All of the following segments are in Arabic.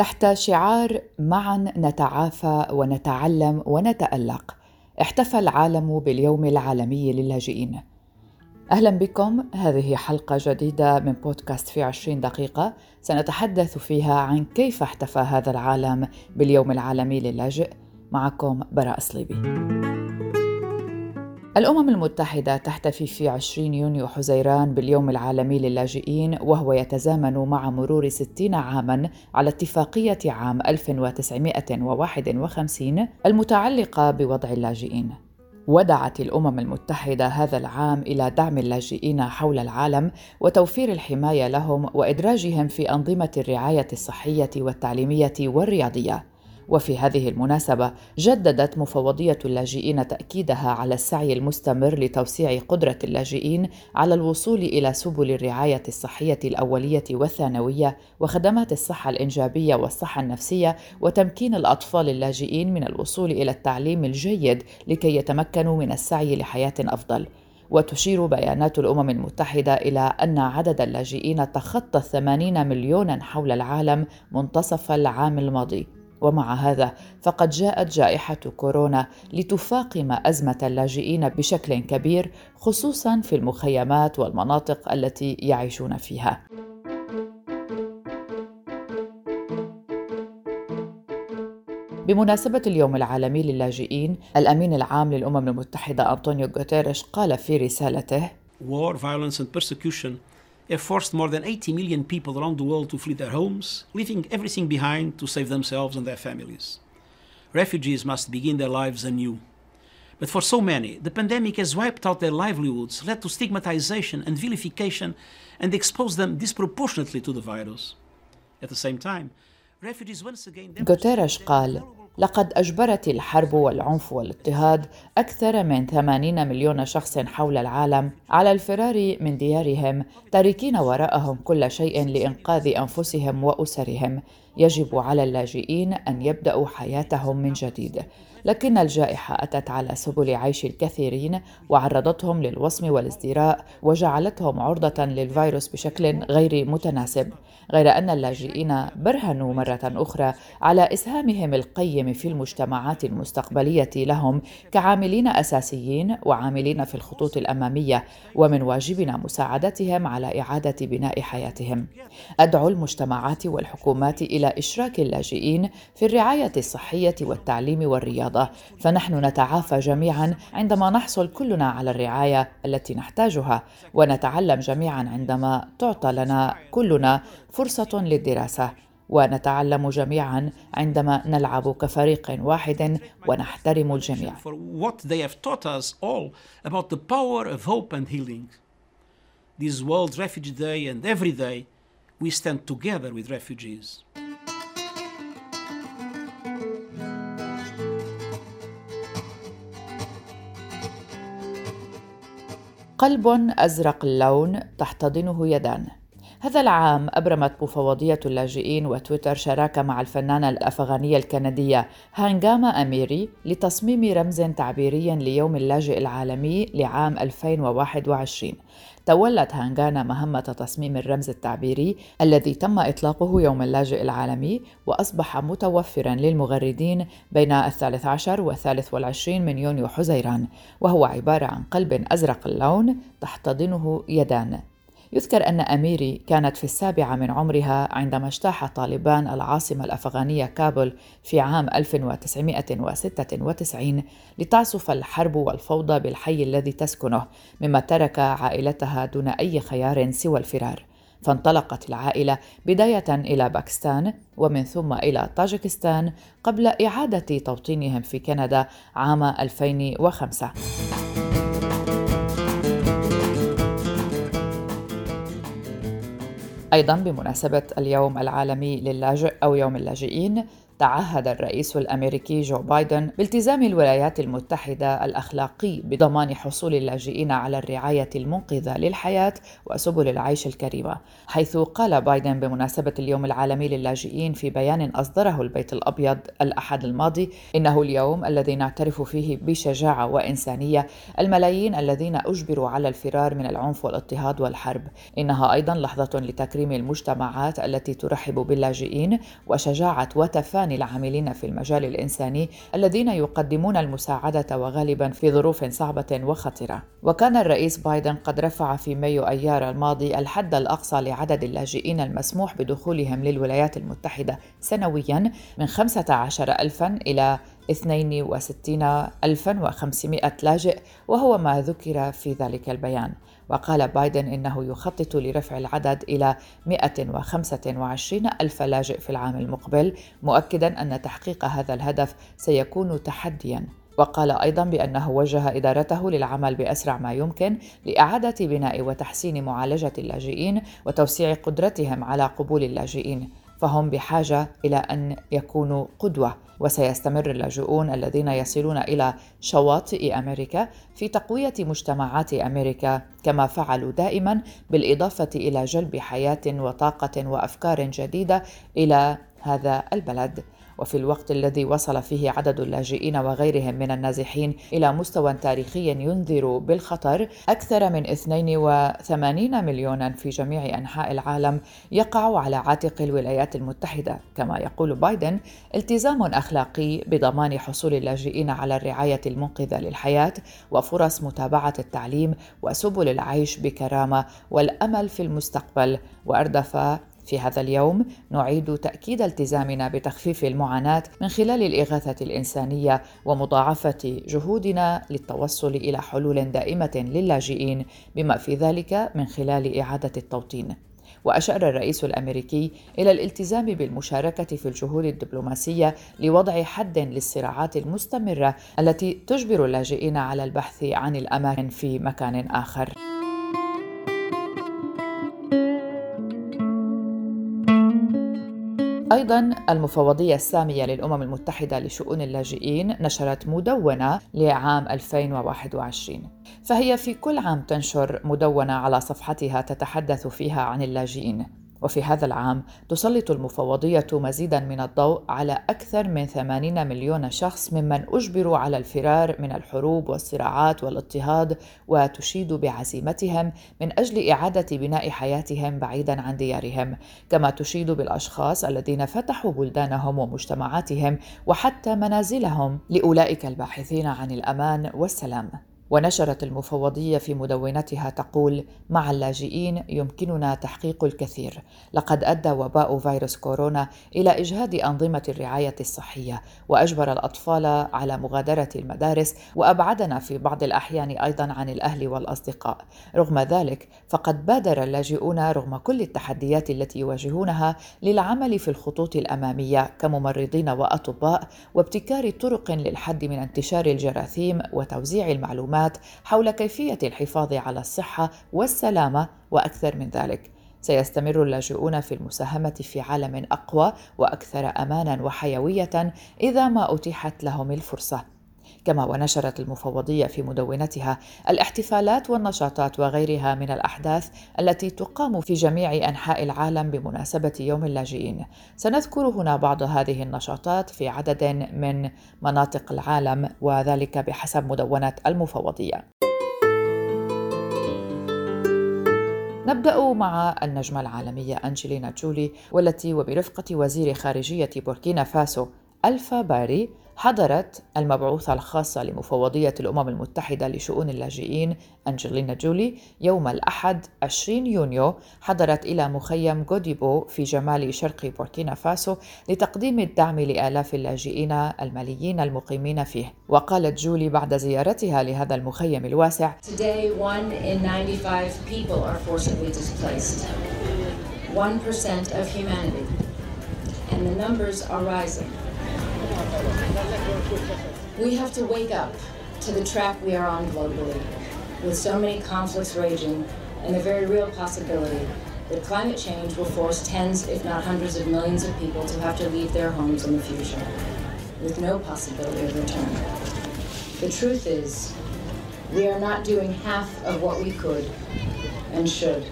تحت شعار معا نتعافى ونتعلم ونتألق احتفى العالم باليوم العالمي للاجئين. أهلا بكم هذه حلقة جديدة من بودكاست في عشرين دقيقة. سنتحدث فيها عن كيف احتفى هذا العالم باليوم العالمي للاجئ. معكم براء صليبي الأمم المتحدة تحتفي في 20 يونيو حزيران باليوم العالمي للاجئين وهو يتزامن مع مرور 60 عاماً على اتفاقية عام 1951 المتعلقة بوضع اللاجئين. ودعت الأمم المتحدة هذا العام إلى دعم اللاجئين حول العالم وتوفير الحماية لهم وإدراجهم في أنظمة الرعاية الصحية والتعليمية والرياضية وفي هذه المناسبة جددت مفوضية اللاجئين تأكيدها على السعي المستمر لتوسيع قدرة اللاجئين على الوصول إلى سبل الرعاية الصحية الأولية والثانوية وخدمات الصحة الإنجابية والصحة النفسية وتمكين الأطفال اللاجئين من الوصول إلى التعليم الجيد لكي يتمكنوا من السعي لحياة أفضل. وتشير بيانات الأمم المتحدة إلى أن عدد اللاجئين تخطى الثمانين مليونا حول العالم منتصف العام الماضي ومع هذا فقد جاءت جائحة كورونا لتفاقم أزمة اللاجئين بشكل كبير خصوصا في المخيمات والمناطق التي يعيشون فيها. بمناسبة اليوم العالمي للاجئين، الأمين العام للأمم المتحدة أنطونيو غوتيريش قال في رسالته: War, violence and persecution have forced more than 80 million people around the world to flee their homes, leaving everything behind to save themselves and their families. Refugees must begin their lives anew. But for so many, the pandemic has wiped out their livelihoods, led to stigmatization and vilification, and exposed them disproportionately to the virus. At the same time, refugees once again. Guterres قال: لقد أجبرت الحرب والعنف والاضطهاد أكثر من 80 مليون شخص حول العالم على الفرار من ديارهم تاركين وراءهم كل شيء لإنقاذ أنفسهم وأسرهم. يجب على اللاجئين أن يبدأوا حياتهم من جديد. لكن الجائحة أتت على سبل عيش الكثيرين وعرضتهم للوصم والازدراء وجعلتهم عرضة للفيروس بشكل غير متناسب غير أن اللاجئين برهنوا مرة أخرى على إسهامهم القيم في المجتمعات المستقبلية لهم كعاملين أساسيين وعاملين في الخطوط الأمامية ومن واجبنا مساعدتهم على إعادة بناء حياتهم. أدعو المجتمعات والحكومات إلى إشراك اللاجئين في الرعاية الصحية والتعليم والرياضة، فنحن نتعافى جميعا عندما نحصل كلنا على الرعاية التي نحتاجها، ونتعلم جميعا عندما تعطى لنا كلنا فرصة للدراسة ونتعلم جميعا عندما نلعب كفريق واحد ونحترم الجميع. This World Refugee Day and every day we stand together with refugees. قلب أزرق اللون تحتضنه يدان. هذا العام أبرمت مفوضية اللاجئين وتويتر شراكة مع الفنانة الأفغانية الكندية هانجاما أميري لتصميم رمز تعبيري ليوم اللاجئ العالمي لعام 2021 تولت هانغانا مهمة تصميم الرمز التعبيري الذي تم إطلاقه يوم اللاجئ العالمي وأصبح متوفرا للمغردين بين الثالث عشر والثالث والعشرين من يونيو حزيران وهو عبارة عن قلب أزرق اللون تحتضنه يدان. يذكر أن أميري كانت في السابعة من عمرها عندما اجتاح طالبان العاصمة الأفغانية كابول في عام 1996 لتعصف الحرب والفوضى بالحي الذي تسكنه مما ترك عائلتها دون أي خيار سوى الفرار. فانطلقت العائلة بداية إلى باكستان ومن ثم إلى طاجكستان قبل إعادة توطينهم في كندا عام 2005 أيضا بمناسبة اليوم العالمي للاجئ أو يوم اللاجئين تعهد الرئيس الأمريكي جو بايدن بالتزام الولايات المتحدة الأخلاقي بضمان حصول اللاجئين على الرعاية المنقذة للحياة وسبل العيش الكريمه حيث قال بايدن بمناسبة اليوم العالمي للاجئين في بيان أصدره البيت الأبيض الأحد الماضي إنه اليوم الذي نعترف فيه بشجاعة وإنسانية الملايين الذين أجبروا على الفرار من العنف والاضطهاد والحرب. إنها أيضا لحظة لتكريم المجتمعات التي ترحب باللاجئين وشجاعة وتفاني العاملين في المجال الإنساني الذين يقدمون المساعدة وغالبا في ظروف صعبة وخطرة. وكان الرئيس بايدن قد رفع في مايو أيار الماضي الحد الأقصى لعدد اللاجئين المسموح بدخولهم للولايات المتحدة سنويا من 15 ألفا إلى 62500 لاجئ وهو ما ذكر في ذلك البيان. وقال بايدن إنه يخطط لرفع العدد إلى 125 ألف لاجئ في العام المقبل مؤكدا أن تحقيق هذا الهدف سيكون تحديا. وقال أيضا بأنه وجه إدارته للعمل بأسرع ما يمكن لإعادة بناء وتحسين معالجة اللاجئين وتوسيع قدرتهم على قبول اللاجئين فهم بحاجة إلى أن يكونوا قدوة. وسيستمر اللاجئون الذين يصلون إلى شواطئ أمريكا في تقوية مجتمعات أمريكا كما فعلوا دائما بالإضافة إلى جلب حياة وطاقة وأفكار جديدة إلى هذا البلد. وفي الوقت الذي وصل فيه عدد اللاجئين وغيرهم من النازحين إلى مستوى تاريخي ينذر بالخطر أكثر من 82 مليونا في جميع أنحاء العالم يقع على عاتق الولايات المتحدة. كما يقول بايدن التزام أخلاقي بضمان حصول اللاجئين على الرعاية المنقذة للحياة وفرص متابعة التعليم وسبل العيش بكرامة والأمل في المستقبل وأردف في هذا اليوم نعيد تأكيد التزامنا بتخفيف المعاناة من خلال الإغاثة الإنسانية ومضاعفة جهودنا للتوصل إلى حلول دائمة للاجئين بما في ذلك من خلال إعادة التوطين. وأشار الرئيس الأمريكي إلى الالتزام بالمشاركة في الجهود الدبلوماسية لوضع حد للصراعات المستمرة التي تجبر اللاجئين على البحث عن الاماكن في مكان آخر. أيضا المفوضية السامية للأمم المتحدة لشؤون اللاجئين نشرت مدونة لعام 2021 فهي في كل عام تنشر مدونة على صفحتها تتحدث فيها عن اللاجئين. وفي هذا العام تسلط المفوضية مزيدا من الضوء على أكثر من 80 مليون شخص ممن أجبروا على الفرار من الحروب والصراعات والاضطهاد وتشيد بعزيمتهم من أجل إعادة بناء حياتهم بعيدا عن ديارهم. كما تشيد بالأشخاص الذين فتحوا بلدانهم ومجتمعاتهم وحتى منازلهم لأولئك الباحثين عن الأمان والسلام. ونشرت المفوضية في مدونتها تقول مع اللاجئين يمكننا تحقيق الكثير. لقد أدى وباء فيروس كورونا إلى إجهاد أنظمة الرعاية الصحية وأجبر الأطفال على مغادرة المدارس وأبعدنا في بعض الأحيان أيضا عن الأهل والأصدقاء. رغم ذلك فقد بادر اللاجئون رغم كل التحديات التي يواجهونها للعمل في الخطوط الأمامية كممرضين وأطباء وابتكار طرق للحد من انتشار الجراثيم وتوزيع المعلومات معلومات حول كيفية الحفاظ على الصحة والسلامة وأكثر من ذلك. سيستمر اللاجئون في المساهمة في عالم أقوى وأكثر امانا وحيوية إذا ما أتيحت لهم الفرصة. كما ونشرت المفوضية في مدونتها الاحتفالات والنشاطات وغيرها من الأحداث التي تقام في جميع أنحاء العالم بمناسبة يوم اللاجئين. سنذكر هنا بعض هذه النشاطات في عدد من مناطق العالم وذلك بحسب مدونة المفوضية. نبدأ مع النجمة العالمية أنجلينا جولي والتي وبرفقة وزير خارجية بوركينا فاسو ألفا باري حضرت المبعوثة الخاصة لمفوضية الأمم المتحدة لشؤون اللاجئين أنجلينا جولي يوم الأحد 20 يونيو حضرت إلى مخيم غوديبو في جمال شرق بوركينا فاسو لتقديم الدعم لآلاف اللاجئين الماليين المقيمين فيه وقالت جولي بعد زيارتها لهذا المخيم الواسع Today, one in 95 people are forcibly displaced. 1% of humanity. And the numbers are rising. We have to wake up to the track we are on globally, with so many conflicts raging and the very real possibility that climate change will force tens, if not hundreds of millions of people to have to leave their homes in the future with no possibility of return. The truth is, we are not doing half of what we could and should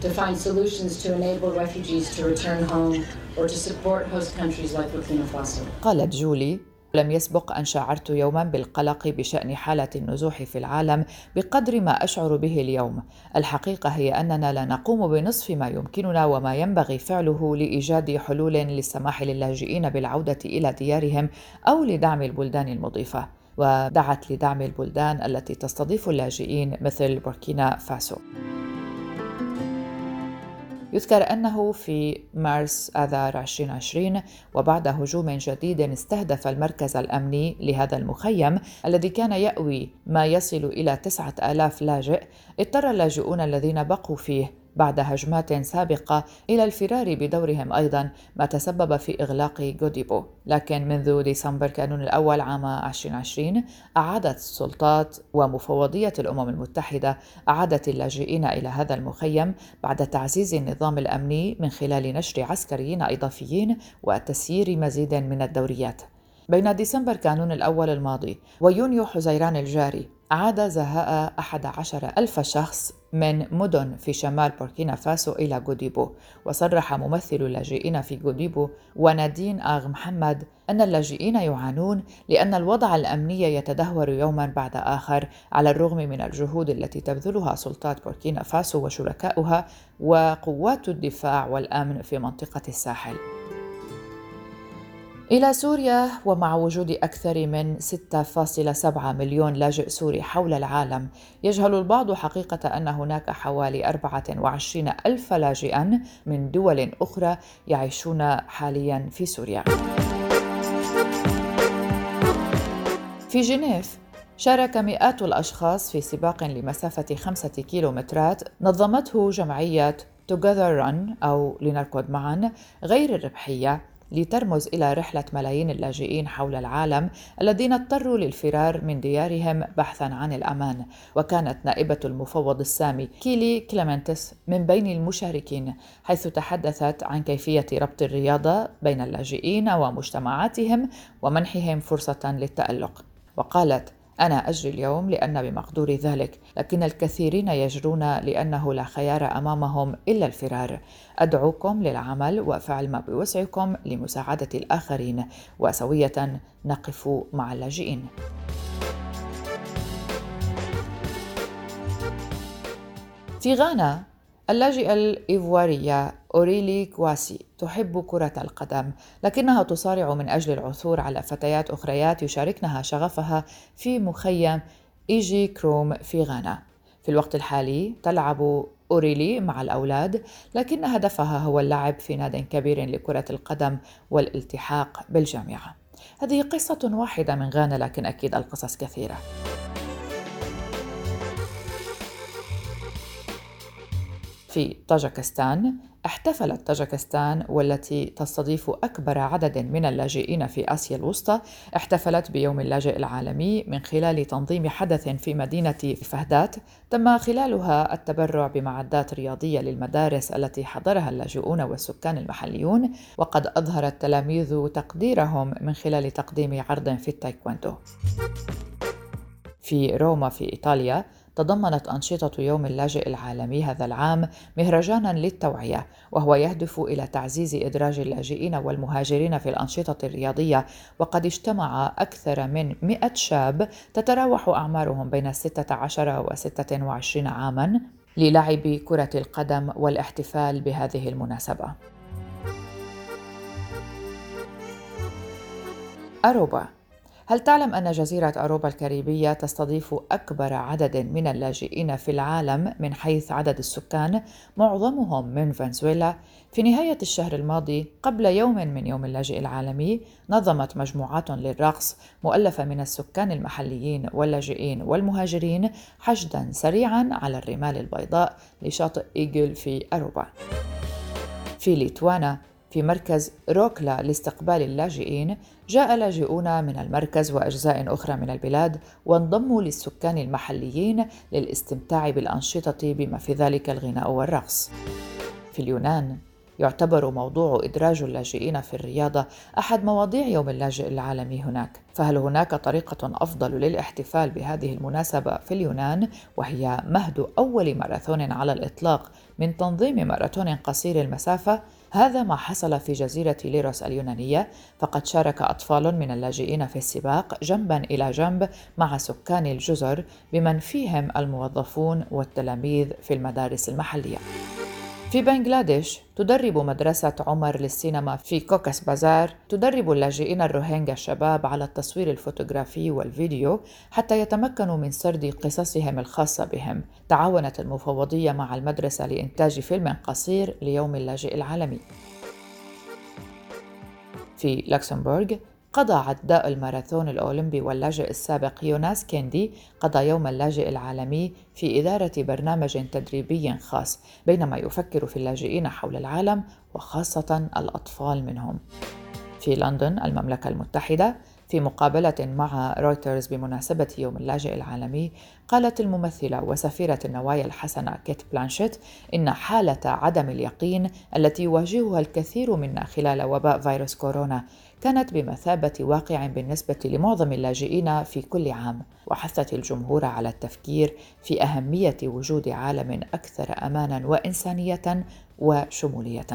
to find solutions to enable refugees to return home or to support host countries like Burkina Faso. قالت جولي لم يسبق أن شعرت يوما بالقلق بشأن حالة النزوح في العالم بقدر ما أشعر به اليوم. الحقيقة هي أننا لا نقوم بنصف ما يمكننا وما ينبغي فعله لإيجاد حلول للسماح للاجئين بالعودة إلى ديارهم أو لدعم البلدان المضيفة. ودعت لدعم البلدان التي تستضيف اللاجئين مثل بوركينا فاسو. يذكر أنه في مارس آذار 2020 وبعد هجوم جديد استهدف المركز الأمني لهذا المخيم الذي كان يأوي ما يصل إلى تسعة آلاف لاجئ اضطر اللاجئون الذين بقوا فيه بعد هجمات سابقة إلى الفرار بدورهم أيضا ما تسبب في إغلاق جوديبو. لكن منذ ديسمبر كانون الأول عام 2020 أعادت السلطات ومفوضية الأمم المتحدة أعادت اللاجئين إلى هذا المخيم بعد تعزيز النظام الأمني من خلال نشر عسكريين إضافيين وتسيير مزيد من الدوريات. بين ديسمبر كانون الأول الماضي ويونيو حزيران الجاري عاد زهاء أحد عشر ألف شخص من مدن في شمال بوركينا فاسو إلى جوديبو وصرح ممثل اللاجئين في جوديبو نادين آغ محمد أن اللاجئين يعانون لأن الوضع الأمني يتدهور يوما بعد آخر على الرغم من الجهود التي تبذلها سلطات بوركينا فاسو وشركاؤها وقوات الدفاع والأمن في منطقة الساحل. إلى سوريا ومع وجود أكثر من 6.7 مليون لاجئ سوري حول العالم يجهل البعض حقيقة أن هناك حوالي 24 ألف لاجئا من دول أخرى يعيشون حاليا في سوريا. في جنيف شارك مئات الأشخاص في سباق لمسافة خمسة كيلومترات نظمته جمعية Together Run أو لنركض معا غير الربحية. لترمز إلى رحلة ملايين اللاجئين حول العالم الذين اضطروا للفرار من ديارهم بحثا عن الأمان. وكانت نائبة المفوض السامي كيلي كليمنتس من بين المشاركين حيث تحدثت عن كيفية ربط الرياضة بين اللاجئين ومجتمعاتهم ومنحهم فرصة للتألق. وقالت أنا أجري اليوم لأن بمقدوري ذلك، لكن الكثيرين يجرون لأنه لا خيار أمامهم إلا الفرار. أدعوكم للعمل وفعل ما بوسعكم لمساعدة الآخرين، وسوية نقف مع اللاجئين. في غانا اللاجئة الإيفوارية أوريلي كواسي تحب كرة القدم لكنها تصارع من أجل العثور على فتيات أخريات يشاركنها شغفها في مخيم إيجي كروم في غانا. في الوقت الحالي تلعب أوريلي مع الأولاد لكن هدفها هو اللعب في ناد كبير لكرة القدم والالتحاق بالجامعة. هذه قصة واحدة من غانا لكن أكيد القصص كثيرة. في طاجكستان احتفلت طاجكستان والتي تستضيف أكبر عدد من اللاجئين في آسيا الوسطى احتفلت بيوم اللاجئ العالمي من خلال تنظيم حدث في مدينة فهدات. تم خلالها التبرع بمعدات رياضية للمدارس التي حضرها اللاجئون والسكان المحليون وقد أظهر التلاميذ تقديرهم من خلال تقديم عرض في التايكوندو في روما في إيطاليا تضمنت أنشطة يوم اللاجئ العالمي هذا العام مهرجانا للتوعية وهو يهدف إلى تعزيز إدراج اللاجئين والمهاجرين في الأنشطة الرياضية وقد اجتمع أكثر من 100 شاب تتراوح أعمارهم بين 16 و 26 عاما للعب كرة القدم والاحتفال بهذه المناسبة. أروبا هل تعلم أن جزيرة أوروبا الكاريبية تستضيف أكبر عدد من اللاجئين في العالم من حيث عدد السكان معظمهم من فنزويلا؟ في نهاية الشهر الماضي قبل يوم من يوم اللاجئ العالمي نظمت مجموعات للرقص مؤلفة من السكان المحليين واللاجئين والمهاجرين حشدا سريعا على الرمال البيضاء لشاطئ إيجل في أوروبا. في ليتوانا في مركز روكلا لاستقبال اللاجئين جاء لاجئون من المركز وأجزاء أخرى من البلاد وانضموا للسكان المحليين للاستمتاع بالأنشطة بما في ذلك الغناء والرقص. في اليونان يعتبر موضوع إدراج اللاجئين في الرياضة أحد مواضيع يوم اللاجئ العالمي هناك، فهل هناك طريقة أفضل للاحتفال بهذه المناسبة في اليونان؟ وهي مهد أول ماراثون على الإطلاق من تنظيم ماراثون قصير المسافة؟ هذا ما حصل في جزيرة ليروس اليونانية فقد شارك أطفال من اللاجئين في السباق جنبا إلى جنب مع سكان الجزر بمن فيهم الموظفون والتلاميذ في المدارس المحلية. في بنغلاديش تدرب مدرسة عمر للسينما في كوكس بازار. تدرب اللاجئين الروهينجا الشباب على التصوير الفوتوغرافي والفيديو حتى يتمكنوا من سرد قصصهم الخاصة بهم. تعاونت المفوضية مع المدرسة لإنتاج فيلم قصير ليوم اللاجئ العالمي. في لوكسمبورغ قضى عداء الماراثون الأولمبي واللاجئ السابق يوناس كيندي قضى يوم اللاجئ العالمي في إدارة برنامج تدريبي خاص بينما يفكر في اللاجئين حول العالم وخاصة الأطفال منهم. في لندن المملكة المتحدة في مقابلة مع رويترز بمناسبة يوم اللاجئ العالمي قالت الممثلة وسفيرة النوايا الحسنة كيت بلانشيت إن حالة عدم اليقين التي يواجهها الكثير منا خلال وباء فيروس كورونا كانت بمثابة واقع بالنسبة لمعظم اللاجئين في كل عام وحثت الجمهور على التفكير في أهمية وجود عالم أكثر أمانا وإنسانية وشمولية.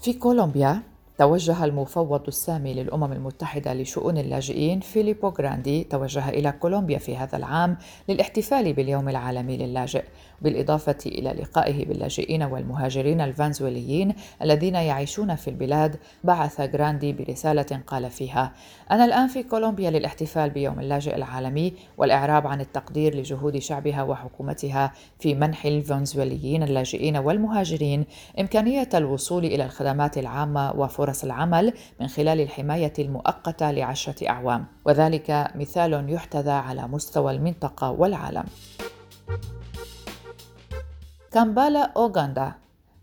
في كولومبيا توجه المفوض السامي للأمم المتحدة لشؤون اللاجئين فيليبو غراندي توجه إلى كولومبيا في هذا العام للاحتفال باليوم العالمي للاجئ بالإضافة إلى لقائه باللاجئين والمهاجرين الفنزويليين الذين يعيشون في البلاد بعث غراندي برسالة قال فيها أنا الآن في كولومبيا للاحتفال بيوم اللاجئ العالمي والإعراب عن التقدير لجهود شعبها وحكومتها في منح الفنزويليين اللاجئين والمهاجرين إمكانية الوصول إلى الخدمات العامة وفرص العمل من خلال الحماية المؤقتة لعشرة أعوام. وذلك مثال يحتذى على مستوى المنطقة والعالم. كامبالا أوغندا.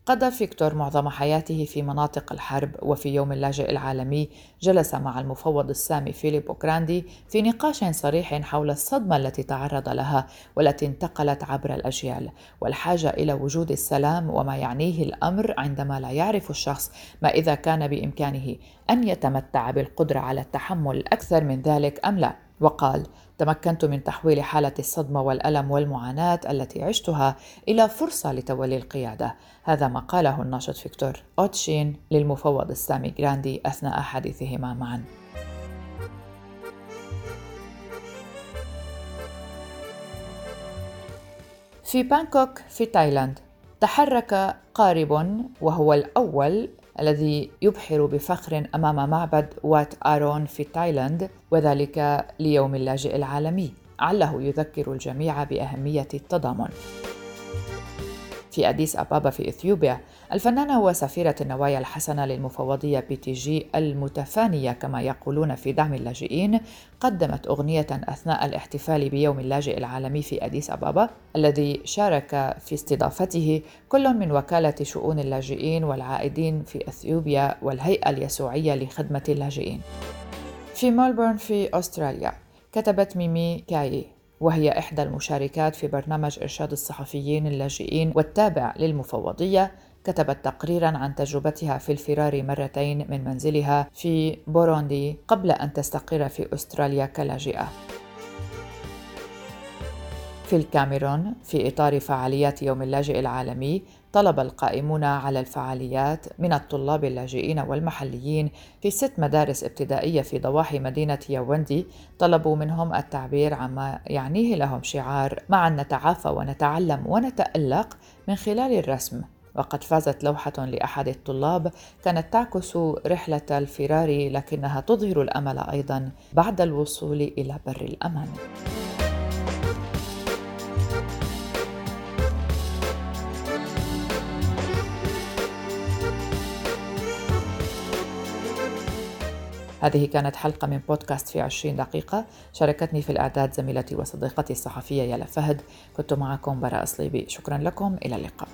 قضى فيكتور معظم حياته في مناطق الحرب وفي يوم اللاجئ العالمي جلس مع المفوض السامي فيليبو جراندي في نقاش صريح حول الصدمة التي تعرض لها والتي انتقلت عبر الأجيال والحاجة إلى وجود السلام وما يعنيه الأمر عندما لا يعرف الشخص ما إذا كان بإمكانه أن يتمتع بالقدرة على التحمل أكثر من ذلك أم لا. وقال تمكنت من تحويل حالة الصدمة والألم والمعاناة التي عشتها إلى فرصة لتولي القيادة. هذا ما قاله الناشط فيكتور أوتشين للمفوض السامي جراندي أثناء حديثهما معا. في بانكوك في تايلاند تحرك قارب وهو الأول الذي يبحر بفخر أمام معبد وات آرون في تايلاند وذلك ليوم اللاجئ العالمي. عله يذكر الجميع بأهمية التضامن. في أديس أبابا في إثيوبيا الفنانة وسفيرة النوايا الحسنة للمفوضية بي تي جي المتفانية كما يقولون في دعم اللاجئين قدمت أغنية أثناء الاحتفال بيوم اللاجئ العالمي في أديس أبابا الذي شارك في استضافته كل من وكالة شؤون اللاجئين والعائدين في أثيوبيا والهيئة اليسوعية لخدمة اللاجئين. في ملبورن في أستراليا كتبت ميمي كاي وهي إحدى المشاركات في برنامج إرشاد الصحفيين اللاجئين والتابع للمفوضية كتبت تقريرا عن تجربتها في الفرار مرتين من منزلها في بوروندي قبل أن تستقر في أستراليا كلاجئة. في الكاميرون في إطار فعاليات يوم اللاجئ العالمي طلب القائمون على الفعاليات من الطلاب اللاجئين والمحليين في ست مدارس ابتدائية في ضواحي مدينة ياوندي طلبوا منهم التعبير عما يعنيه لهم شعار معا نتعافى ونتعلم ونتألق من خلال الرسم وقد فازت لوحة لأحد الطلاب كانت تعكس رحلة الفرار لكنها تظهر الأمل أيضا بعد الوصول إلى بر الأمان. هذه كانت حلقة من بودكاست في عشرين دقيقة. شاركتني في الإعداد زميلتي وصديقتي الصحفية يلا فهد. كنت معكم براء صليبي شكرا لكم. إلى اللقاء.